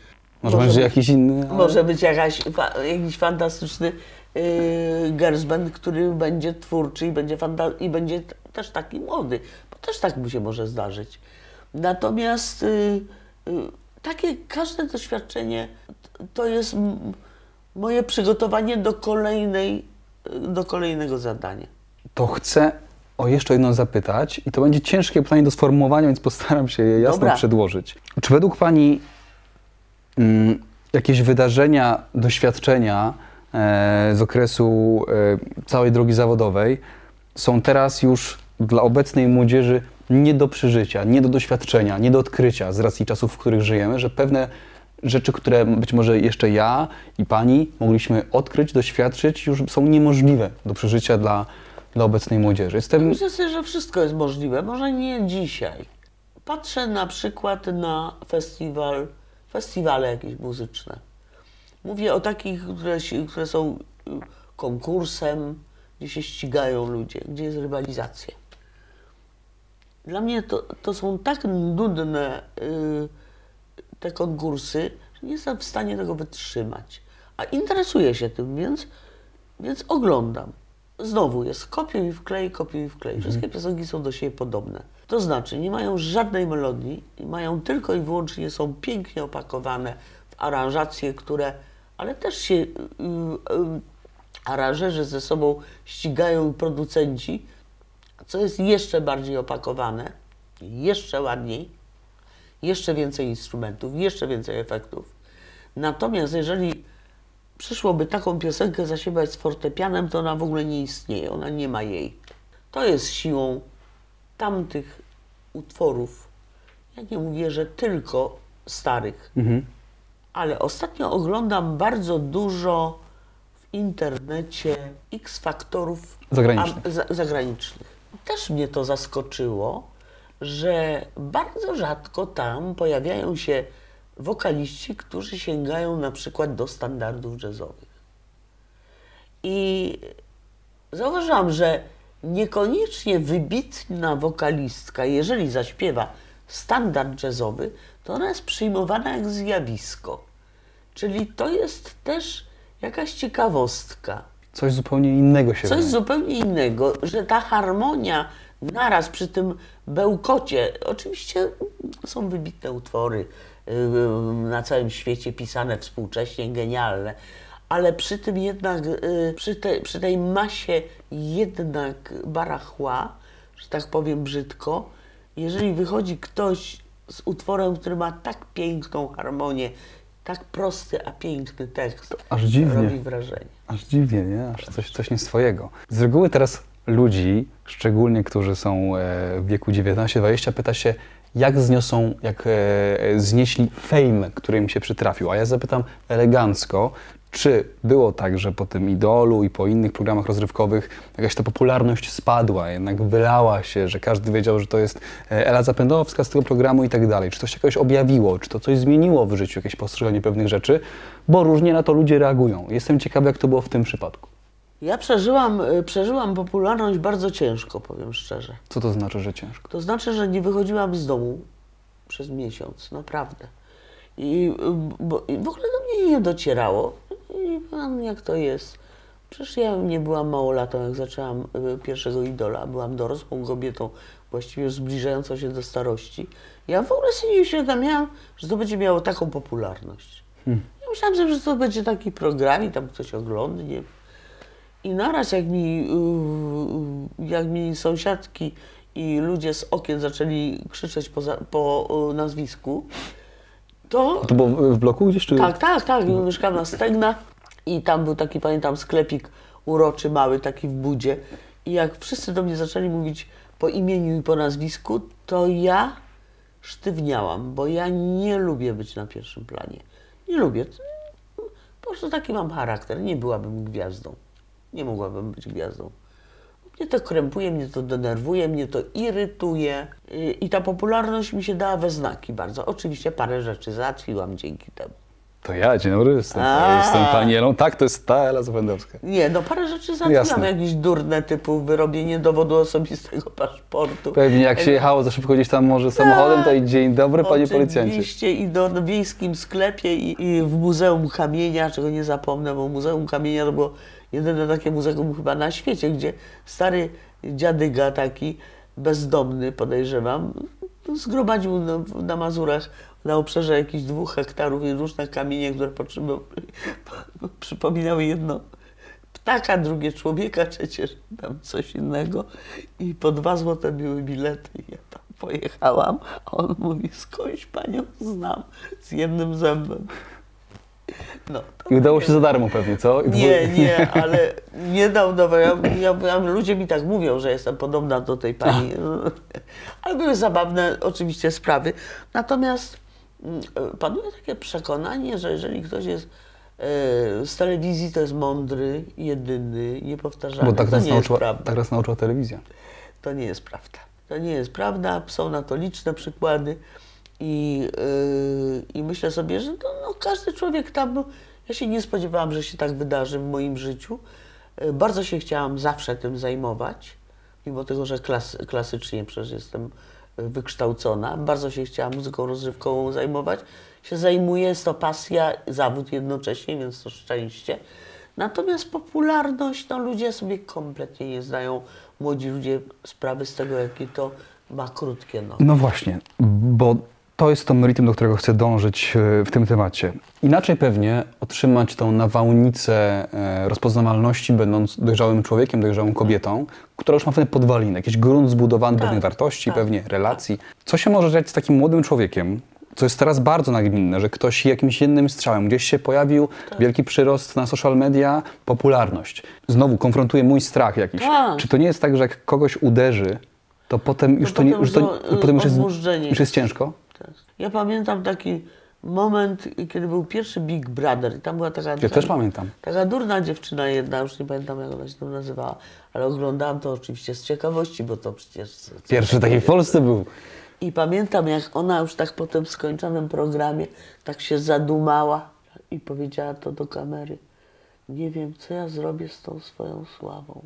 Może będzie być- jakiś inny? ale- może być jakaś, fa, jakiś fantastyczny yy, girls band, który będzie twórczy i będzie, fanta- i będzie też taki młody, bo też tak mu się może zdarzyć. Natomiast yy, yy, takie każde doświadczenie to jest moje przygotowanie do kolejnej, yy, do kolejnego zadania. To chcę o jeszcze jedno zapytać i to będzie ciężkie pytanie do sformułowania, więc postaram się je jasno Dobra. przedłożyć. Czy według Pani mm, jakieś wydarzenia, doświadczenia e, z okresu e, całej drogi zawodowej są teraz już dla obecnej młodzieży nie do przeżycia, nie do doświadczenia, nie do odkrycia z racji czasów, w których żyjemy, że pewne rzeczy, które być może jeszcze ja i Pani mogliśmy odkryć, doświadczyć, już są niemożliwe do przeżycia dla, dla obecnej młodzieży. Jestem Myślę sobie, że wszystko jest możliwe, może nie dzisiaj. Patrzę na przykład na festiwal, festiwale jakieś muzyczne. Mówię o takich, które, które są y, konkursem, gdzie się ścigają ludzie, gdzie jest rywalizacja. Dla mnie to, to są tak nudne y, te konkursy, że nie jestem w stanie tego wytrzymać. A interesuję się tym, więc, więc oglądam. Znowu jest kopiuj i wklej, kopiuj i wklej. Wszystkie piosenki są do siebie podobne. To znaczy, nie mają żadnej melodii, mają tylko i wyłącznie, są pięknie opakowane w aranżacje, które, ale też się y, y, aranżerzy ze sobą ścigają producenci, co jest jeszcze bardziej opakowane, jeszcze ładniej, jeszcze więcej instrumentów, jeszcze więcej efektów. Natomiast jeżeli przyszłoby taką piosenkę zaśpiewać z fortepianem, to ona w ogóle nie istnieje, ona nie ma jej. To jest siłą tamtych utworów. Ja nie mówię, że tylko starych, ale ostatnio oglądam bardzo dużo w internecie X-faktorów Zagranicznych. am- za, zagranicznych. Też mnie to zaskoczyło, że bardzo rzadko tam pojawiają się wokaliści, którzy sięgają na przykład do standardów jazzowych. I zauważyłam, że niekoniecznie wybitna wokalistka, jeżeli zaśpiewa standard jazzowy, to ona jest przyjmowana jak zjawisko. Czyli to jest też jakaś ciekawostka. Coś zupełnie innego się Coś wydaje. zupełnie innego, że ta harmonia naraz przy tym bełkocie, oczywiście są wybitne utwory na całym świecie pisane współcześnie, genialne, ale przy tym jednak, yy, przy, te, przy tej masie jednak barachła, że tak powiem brzydko, jeżeli wychodzi ktoś z utworem, który ma tak piękną harmonię, tak prosty, a piękny tekst, Aż dziwnie. robi wrażenie. Aż dziwnie, nie? Aż coś, coś nie swojego. Z reguły teraz ludzi, szczególnie którzy są e, w wieku 19-20, pyta się, jak zniosą, jak e, znieśli fame, który im się przytrafił. A ja zapytam elegancko, czy było tak, że po tym Idolu i po innych programach rozrywkowych jakaś ta popularność spadła, jednak wylała się, że każdy wiedział, że to jest e, Ela Zapędowska z tego programu i tak dalej. Czy to się jakoś objawiło, czy to coś zmieniło w życiu, jakieś postrzeganie pewnych rzeczy, bo różnie na to ludzie reagują. Jestem ciekawy, jak to było w tym przypadku. Ja przeżyłam, y, przeżyłam popularność bardzo ciężko, powiem szczerze. Co to znaczy, że ciężko? To znaczy, że nie wychodziłam z domu przez miesiąc, naprawdę. I, y, bo, i w ogóle do mnie nie docierało. I pan, jak to jest. Przecież ja nie byłam małolatą, jak zaczęłam y, pierwszego idola. Byłam dorosłą kobietą, właściwie zbliżającą się do starości. Ja w ogóle sobie nie uświadamiałam, że to będzie miało taką popularność. Ja myślałam że to będzie taki program i tam ktoś oglądnie. I naraz jak mi, yy, jak mi sąsiadki i ludzie z okien zaczęli krzyczeć po, po yy, nazwisku, to To było w bloku gdzieś, czy? tak, tak, tak, mieszkam na Stegna i tam był taki, pamiętam, sklepik uroczy, mały, taki w budzie. I jak wszyscy do mnie zaczęli mówić po imieniu i po nazwisku, to ja sztywniałam, bo ja nie lubię być na pierwszym planie. Nie lubię. Po prostu taki mam charakter. Nie byłabym gwiazdą. Nie mogłabym być gwiazdą. Mnie to krępuje, mnie to denerwuje, mnie to irytuje. I- ta popularność mi się dała we znaki bardzo. Oczywiście parę rzeczy załatwiłam dzięki temu. To ja, dzień dobry, jestem, A. jestem pani Elą. Tak, to jest ta Ela Zapędowska. Nie, no parę rzeczy załatwiłam, jakieś durne typu wyrobienie dowodu osobistego paszportu. Pewnie jak się jechało za szybko gdzieś tam może samochodem, to i dzień dobry, panie policjancie. Oczywiście i do wiejskim sklepie i, i w Muzeum Kamienia, czego nie zapomnę, bo Muzeum Kamienia to było jedyne takie muzeum chyba na świecie, gdzie stary dziadyga taki, bezdomny podejrzewam, zgromadził na, na Mazurach na obszarze jakichś dwóch hektarów i różne kamienie, które przypominały jedno ptaka, drugie człowieka, trzecie tam coś innego i po dwa złote były bilety. Ja tam pojechałam, a on mówi, skądś panią znam z jednym zębem. No, I udało się za darmo pewnie, co? Nie, nie, ale nie dał do. Ja, ja, ludzie mi tak mówią, że jestem podobna do tej pani. Ale były zabawne oczywiście sprawy. Natomiast mm, panuje takie przekonanie, że jeżeli ktoś jest e, z telewizji, to jest mądry, jedyny, niepowtarzalny. Bo tak to nas, nie nauczyła, prawda. tak nas nauczyła telewizja. To nie jest prawda. To nie jest prawda. Są na to liczne przykłady i, yy, i myślę sobie, że no, każdy człowiek tam, no, ja się nie spodziewałam, że się tak wydarzy w moim życiu. Yy, bardzo się chciałam zawsze tym zajmować, mimo tego, że klas, klasycznie przecież jestem wykształcona. Bardzo się chciałam muzyką rozrywkową zajmować. Się zajmuję, jest to pasja, zawód jednocześnie, więc to szczęście. Natomiast popularność, no ludzie sobie kompletnie nie zdają, młodzi ludzie, sprawy z tego, jakie to ma krótkie nogi. No właśnie, bo to jest to meritum, do którego chcę dążyć e, w tym temacie. Inaczej pewnie otrzymać tą nawałnicę e, rozpoznawalności, będąc dojrzałym człowiekiem, dojrzałą kobietą, która już ma pewne podwaliny, jakiś grunt zbudowany Tak, pewnych wartości, tak, pewnie relacji. Co się może dziać z takim młodym człowiekiem, co jest teraz bardzo nagminne, że ktoś jakimś jednym strzałem, gdzieś się pojawił, Tak. wielki przyrost na social media, popularność. Znowu konfrontuje mój strach jakiś. Tak. Czy to nie jest tak, że jak kogoś uderzy, to potem już to, nie, potem już to, potem już jest, już jest ciężko? Ja pamiętam taki moment, kiedy był pierwszy Big Brother i tam była taka... Ja też pamiętam. Taka durna dziewczyna jedna, już nie pamiętam jak ona się tam nazywała, ale oglądałam to oczywiście z ciekawości, bo to przecież... Pierwszy taki w Polsce był. I pamiętam, jak ona już tak po tym skończonym programie tak się zadumała i powiedziała to do kamery. Nie wiem, co ja zrobię z tą swoją sławą.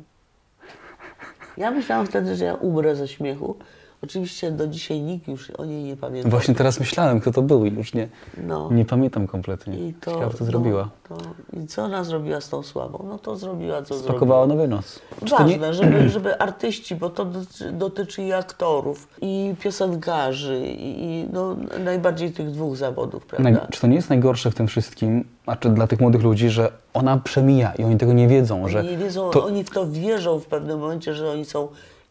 Ja myślałam wtedy, że ja umrę ze śmiechu. Oczywiście do dzisiaj nikt już o niej nie pamięta. Właśnie teraz myślałem, kto to był i już nie, No. nie pamiętam kompletnie. I to, Ciekawe, co no, zrobiła. To, I co ona zrobiła z tą sławą? No to zrobiła, co Spakowała zrobiła. nowy nos. Czy to nie, Ważne, żeby, żeby artyści, bo to dotyczy, dotyczy i aktorów, i piosenkarzy, i, i no, najbardziej tych dwóch zawodów, prawda? naj, czy to nie jest najgorsze w tym wszystkim, a czy dla tych młodych ludzi, że ona przemija i oni tego nie wiedzą, że nie wiedzą, to, oni w to wierzą w pewnym momencie, że oni są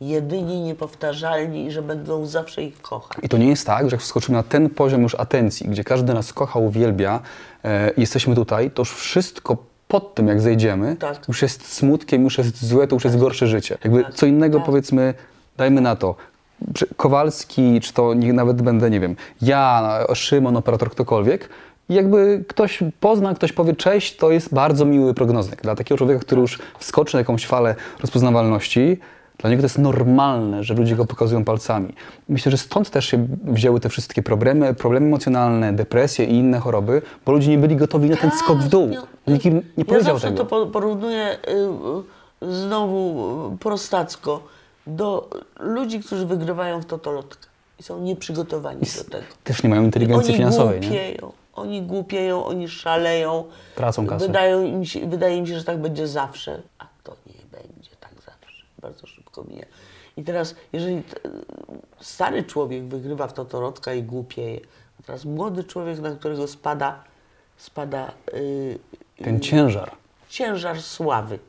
jedyni, niepowtarzalni i że będą zawsze ich kochać. I to nie jest tak, że jak wskoczymy na ten poziom już atencji, gdzie każdy nas kocha, uwielbia e, jesteśmy tutaj, to już wszystko pod tym, jak zejdziemy, Tak. już jest smutkiem, już jest złe, to już jest gorsze życie. Jakby Tak. co innego Tak. powiedzmy, dajmy na to, Kowalski, czy to nawet będę, nie wiem, ja, Szymon, operator, ktokolwiek, jakby ktoś pozna, ktoś powie cześć, to jest bardzo miły prognoznik. Dla takiego człowieka, który już wskoczy na jakąś falę rozpoznawalności, dla niego to jest normalne, że ludzie go pokazują palcami. Myślę, że stąd też się wzięły te wszystkie problemy, problemy emocjonalne, depresje i inne choroby, bo ludzie nie byli gotowi na ten skok w dół. Ja- Nikt im nie ja powiedział zawsze tego. to po- porównuję y, y, znowu prostacko do ludzi, którzy wygrywają w totolotkę i są nieprzygotowani do tego. Też nie mają inteligencji oni finansowej, nie? głupieją, oni głupieją, oni szaleją. Tracą kasę. Wydają im się, wydaje im się, że tak będzie zawsze, a to nie będzie tak zawsze. Bardzo mija. I teraz, jeżeli t- stary człowiek wygrywa w totolotka i głupieje, a teraz młody człowiek, na którego spada, spada y, Ten ciężar. ciężar sławy.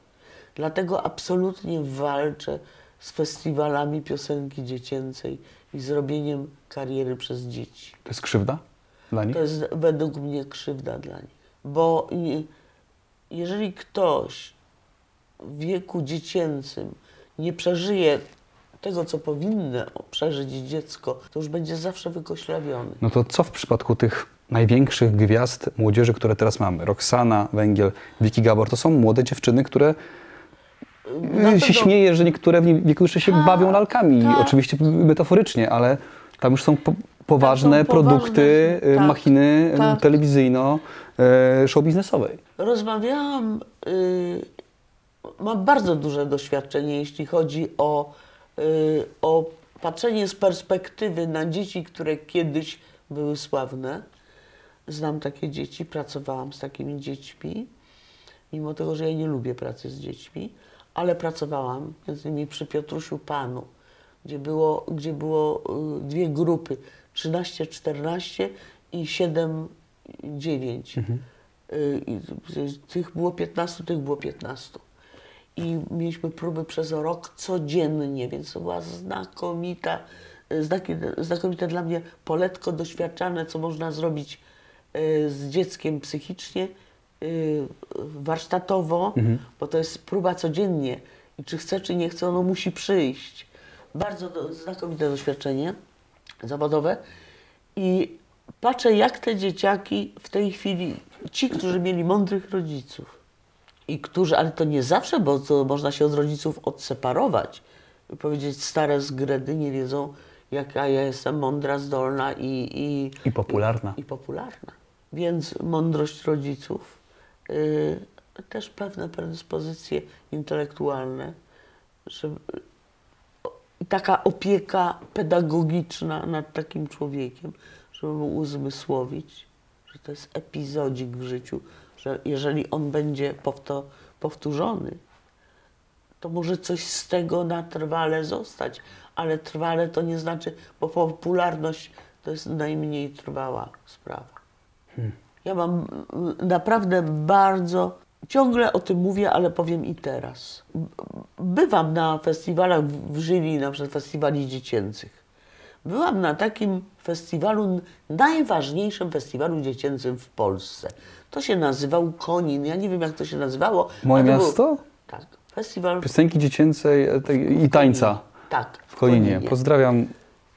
Dlatego absolutnie walczę z festiwalami piosenki dziecięcej i zrobieniem kariery przez dzieci. To jest krzywda dla nich? To jest według mnie krzywda dla nich. Bo i- jeżeli ktoś w wieku dziecięcym nie przeżyje tego, co powinno przeżyć dziecko, to już będzie zawsze wykoślawiony. No to co w przypadku tych największych gwiazd młodzieży, które teraz mamy? Roxana, Węgiel, Vicky Gabor, to są młode dziewczyny, które y, się śmieje, że niektóre w wieku jeszcze się Tak, bawią lalkami. tak. Oczywiście metaforycznie, ale tam już są po, poważne są produkty, poważne, y, tak, machiny y, tak. telewizyjno, y, show biznesowej. Rozmawiałam, y, mam bardzo duże doświadczenie, jeśli chodzi o, y, o patrzenie z perspektywy na dzieci, które kiedyś były sławne. Znam takie dzieci, pracowałam z takimi dziećmi, mimo tego, że ja nie lubię pracy z dziećmi, ale pracowałam między innymi przy Piotrusiu Panu, gdzie było, gdzie było y, dwie grupy, 13-14 i 7-9. Y, i tych było 15, tych było 15. I mieliśmy próby przez rok codziennie, więc to była znakomita, znaki- znakomite dla mnie poletko doświadczane, co można zrobić y, z dzieckiem psychicznie, y, warsztatowo, bo to jest próba codziennie. I czy chce, czy nie chce, ono musi przyjść. Bardzo do, znakomite doświadczenie zawodowe. I patrzę, jak te dzieciaki w tej chwili, ci, którzy mieli mądrych rodziców, i którzy, ale to nie zawsze, bo to można się od rodziców odseparować i powiedzieć, stare zgredy nie wiedzą, jaka ja jestem mądra, zdolna i, i, I popularna. i, i popularna. Więc mądrość rodziców, y, też pewne predyspozycje intelektualne, żeby, i taka opieka pedagogiczna nad takim człowiekiem, żeby mu uzmysłowić, że to jest epizodzik w życiu, że jeżeli on będzie powtórzony, to może coś z tego na trwale zostać, ale trwale to nie znaczy, bo popularność to jest najmniej trwała sprawa. Ja mam naprawdę bardzo, ciągle o tym mówię, ale powiem i teraz. Bywam na festiwalach w jury, na przykład festiwali dziecięcych. Byłam na takim festiwalu, najważniejszym festiwalu dziecięcym w Polsce. To się nazywał Konin. Ja nie wiem, jak to się nazywało. Moje ale to był- miasto? Tak. Festiwal Piosenki dziecięcej e, i tańca Tak. w Koninie. Pozdrawiam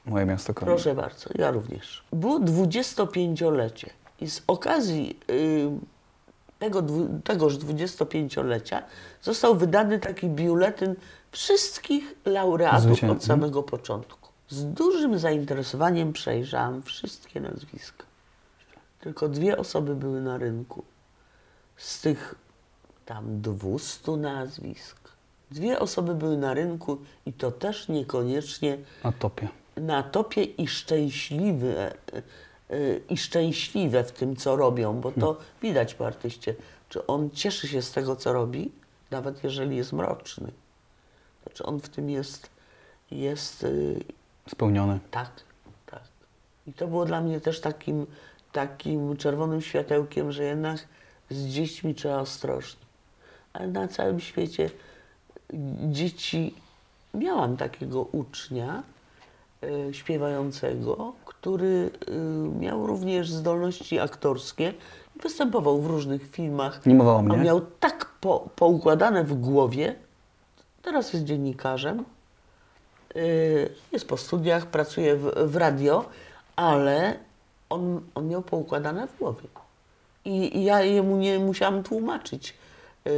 moje miasto Konin. Proszę bardzo, ja również. Było 25-lecie i z okazji y, tego, tegoż 25-lecia został wydany taki biuletyn wszystkich laureatów Zwycię- od samego początku. Z dużym zainteresowaniem przejrzałam wszystkie nazwiska. Tylko dwie osoby były na rynku. Z tych tam 200 nazwisk Dwie osoby były na rynku i to też niekoniecznie Na topie. na topie i szczęśliwe, e, i szczęśliwe w tym, co robią, bo to widać po artyście, czy on cieszy się z tego, co robi, nawet jeżeli jest mroczny. Znaczy on w tym jest, jest y, Spełniony. tak, tak. I to było dla mnie też takim, takim czerwonym światełkiem, że jednak z dziećmi trzeba ostrożnie. Ale na całym świecie dzieci, miałam takiego ucznia e, śpiewającego, który e, miał również zdolności aktorskie. Występował w różnych filmach. Nie mowa o A mnie. miał tak po, poukładane w głowie. Teraz jest dziennikarzem. Y, Jest po studiach, pracuje w, w radio, ale on, on miał poukładane w głowie. I, I ja jemu nie musiałam tłumaczyć y,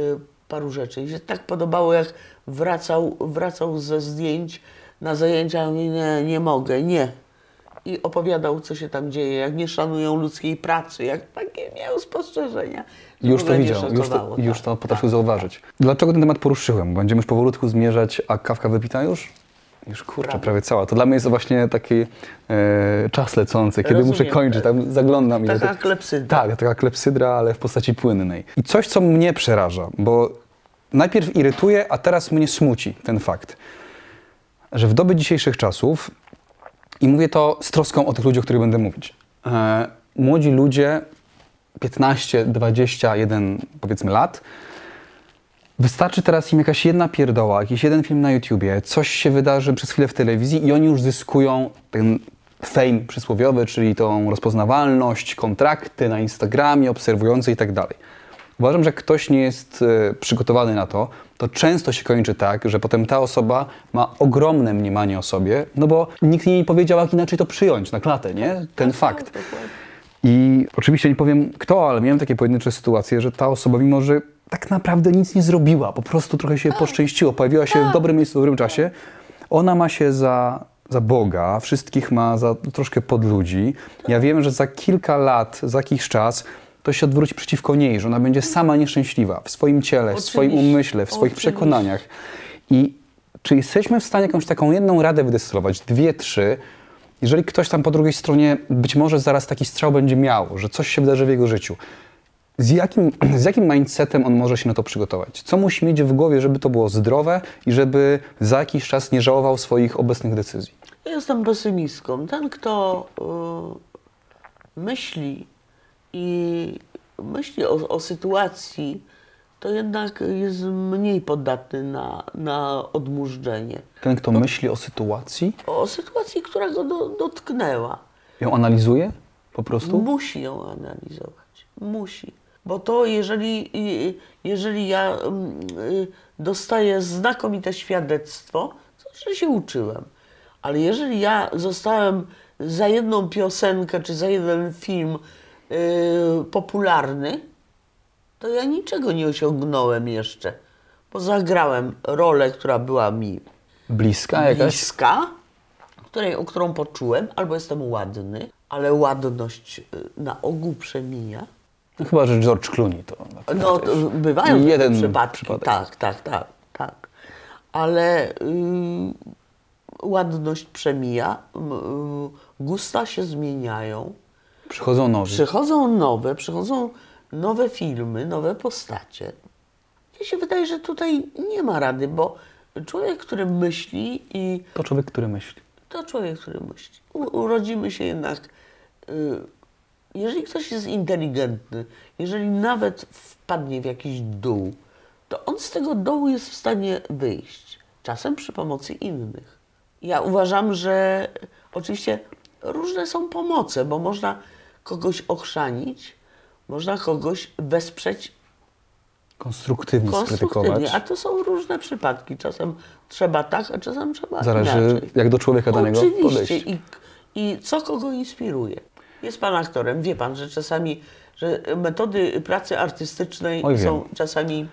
paru rzeczy. I się tak podobało, jak wracał, wracał ze zdjęć na zajęcia, ja mówię, nie, nie mogę, nie. I opowiadał, co się tam dzieje, jak nie szanują ludzkiej pracy, jak takie miał spostrzeżenia. że Już to widział, już to, już tak, to potrafił tak. zauważyć. Dlaczego ten temat poruszyłem? Będziemy już powolutku zmierzać, a kawka wypita już? Już kurczę, Prawie. cała. To dla mnie jest właśnie taki e, czas lecący, kiedy Rozumiem. muszę kończyć, tam zaglądam. ile Taka to- klepsydra. Tak, taka klepsydra, ale w postaci płynnej. I coś, co mnie przeraża, bo najpierw irytuje, a teraz mnie smuci ten fakt, że w dobie dzisiejszych czasów, i mówię to z troską o tych ludziach, o których będę mówić, e, młodzi ludzie, 15, 21 powiedzmy lat, Wystarczy teraz im jakaś jedna pierdoła, jakiś jeden film na YouTubie, coś się wydarzy przez chwilę w telewizji i oni już zyskują ten fame przysłowiowy, czyli tą rozpoznawalność, kontrakty na Instagramie, obserwujący i tak dalej. Uważam, że jak ktoś nie jest e, przygotowany na to, to często się kończy tak, że potem ta osoba ma ogromne mniemanie o sobie, no bo nikt jej nie powiedział, jak inaczej to przyjąć na klatę, nie? Ten fakt. dokładnie. I oczywiście nie powiem kto, ale miałem takie pojedyncze sytuacje, że ta osoba, mimo że tak naprawdę nic nie zrobiła, po prostu trochę się poszczęściło, pojawiła się w dobrym miejscu, w dobrym czasie, ona ma się za, za Boga, wszystkich ma za troszkę pod ludzi. Ja wiem, że za kilka lat, za jakiś czas to się odwróci przeciwko niej, że ona będzie sama nieszczęśliwa w swoim ciele, w swoim umyśle, w swoich oczywiście. przekonaniach. I czy jesteśmy w stanie jakąś taką jedną radę wydestylować, dwie, trzy, jeżeli ktoś tam po drugiej stronie być może zaraz taki strzał będzie miał, że coś się wydarzy w jego życiu, z jakim, z jakim mindsetem on może się na to przygotować? Co musi mieć w głowie, żeby to było zdrowe i żeby za jakiś czas nie żałował swoich obecnych decyzji? Ja jestem pesymistką. Ten, kto y, myśli i myśli o, o sytuacji, to jednak jest mniej podatny na, na odmurzczenie. Ten, kto myśli o sytuacji, O sytuacji, która go do, dotknęła. ją analizuje po prostu? Musi ją analizować. Musi. Bo to, jeżeli, i- jeżeli ja mm, y, dostaję znakomite świadectwo, to że się uczyłem. Ale jeżeli ja zostałem za jedną piosenkę czy za jeden film y, popularny, to ja niczego nie osiągnąłem jeszcze. Bo zagrałem rolę, która była mi Bliska jakaś? bliska, której, o którą poczułem, albo jestem ładny, ale ładność y, na ogół przemija. No, chyba, że George Clooney to. No, to bywają Jeden przypadki. przypadek. Tak, tak, tak, tak. Ale y, ładność przemija, y, gusta się zmieniają, Przychodzą nowi. przychodzą nowe, przychodzą nowe filmy, nowe postacie. Mnie się wydaje, że tutaj nie ma rady, bo człowiek, który myśli i To człowiek, który myśli. To człowiek, który myśli. U, urodzimy się jednak. Y, jeżeli ktoś jest inteligentny, jeżeli nawet wpadnie w jakiś dół, to on z tego dołu jest w stanie wyjść. Czasem przy pomocy innych. Ja uważam, że oczywiście różne są pomoce, bo można kogoś ochrzanić, można kogoś wesprzeć Konstruktywnie skrytykować. konstruktywnie, a to są różne przypadki. Czasem trzeba tak, a czasem trzeba Zależy, inaczej. jak do człowieka danego Oczywiście. podejść. I, I co kogo inspiruje? Jest pan aktorem, wie pan, że czasami, że metody pracy artystycznej Oj, są czasami,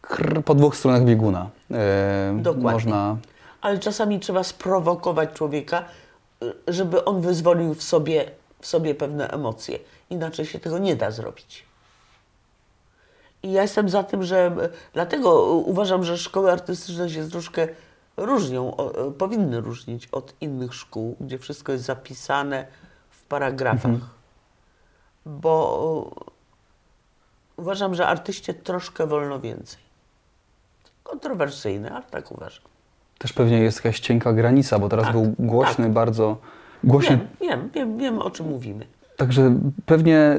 Krr, po dwóch stronach bieguna. E, Dokładnie. Można ale czasami trzeba sprowokować człowieka, y, żeby on wyzwolił w sobie, w sobie pewne emocje. Inaczej się tego nie da zrobić. I ja jestem za tym, że dlatego uważam, że szkoły artystyczne się troszkę różnią, powinny różnić od innych szkół, gdzie wszystko jest zapisane paragrafach. Bo uważam, że artyście troszkę wolno więcej. Kontrowersyjne, ale tak uważam. Też pewnie jest jakaś cienka granica, bo teraz Tak, był głośny tak. bardzo. Głośny, Wiem, wiem, wiem, wiem o czym mówimy. Także pewnie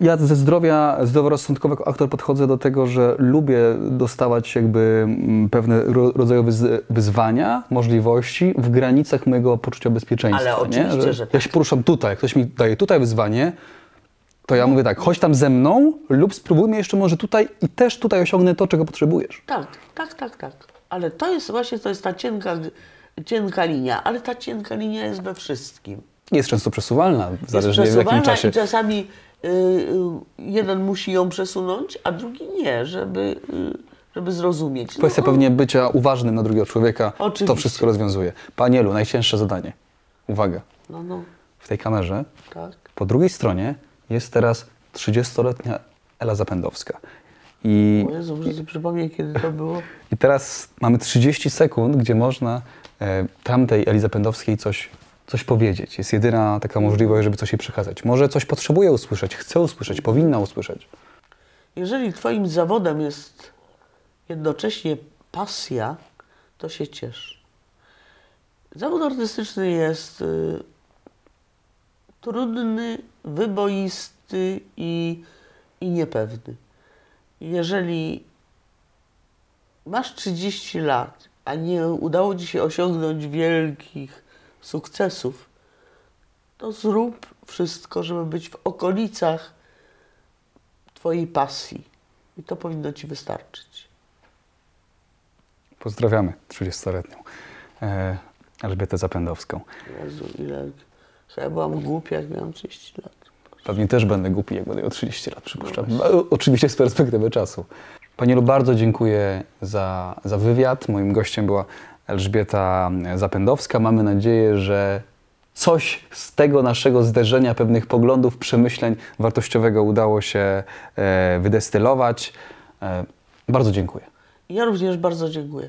ja ze zdrowia zdroworozsądkowego aktor podchodzę do tego, że lubię dostawać jakby mm, pewne ro, rodzaju wyz- wyzwania, możliwości w granicach mojego poczucia bezpieczeństwa. Ale oczywiście, nie? że Ja tak. się poruszam tutaj, jak ktoś mi daje tutaj wyzwanie, to ja mówię tak, chodź tam ze mną lub spróbujmy jeszcze może tutaj i też tutaj osiągnę to, czego potrzebujesz. Tak, tak, tak, tak. Ale to jest właśnie, to jest ta cienka, cienka linia, ale ta cienka linia jest we wszystkim. Jest często przesuwalna, Jest zależnie w jakim przesuwalna czasie. i czasami y, y, jeden musi ją przesunąć, a drugi nie, żeby, y, żeby zrozumieć. Kwestia No, pewnie bycia uważnym na drugiego człowieka to Oczywiście. wszystko rozwiązuje. Panielu, najcięższe zadanie. Uwaga. No, no, W tej kamerze tak. po drugiej stronie jest teraz 30-letnia Ela Zapędowska. I, O Jezu, kiedy to było. I teraz mamy 30 sekund, gdzie można e, tamtej Eli Zapędowskiej coś, coś powiedzieć. Jest jedyna taka możliwość, żeby coś jej przekazać. Może coś potrzebuje usłyszeć, chce usłyszeć, powinna usłyszeć. Jeżeli twoim zawodem jest jednocześnie pasja, to się ciesz. Zawód artystyczny jest y, trudny, wyboisty i, i niepewny. Jeżeli masz 30 lat, a nie udało ci się osiągnąć wielkich sukcesów, to zrób wszystko, żeby być w okolicach Twojej pasji. I to powinno Ci wystarczyć. Pozdrawiamy 30-letnią e, Elżbietę Zapędowską. Jezu, ile... Ja byłam głupia, jak miałam 30 lat. Pewnie też będę głupi, jak będę miał 30 lat, przypuszczam. O- Oczywiście z perspektywy czasu. Panielu, bardzo dziękuję za, za wywiad. Moim gościem była Elżbieta Zapędowska. Mamy nadzieję, że coś z tego naszego zderzenia pewnych poglądów, przemyśleń wartościowego udało się e, wydestylować. E, bardzo dziękuję. Ja również bardzo dziękuję.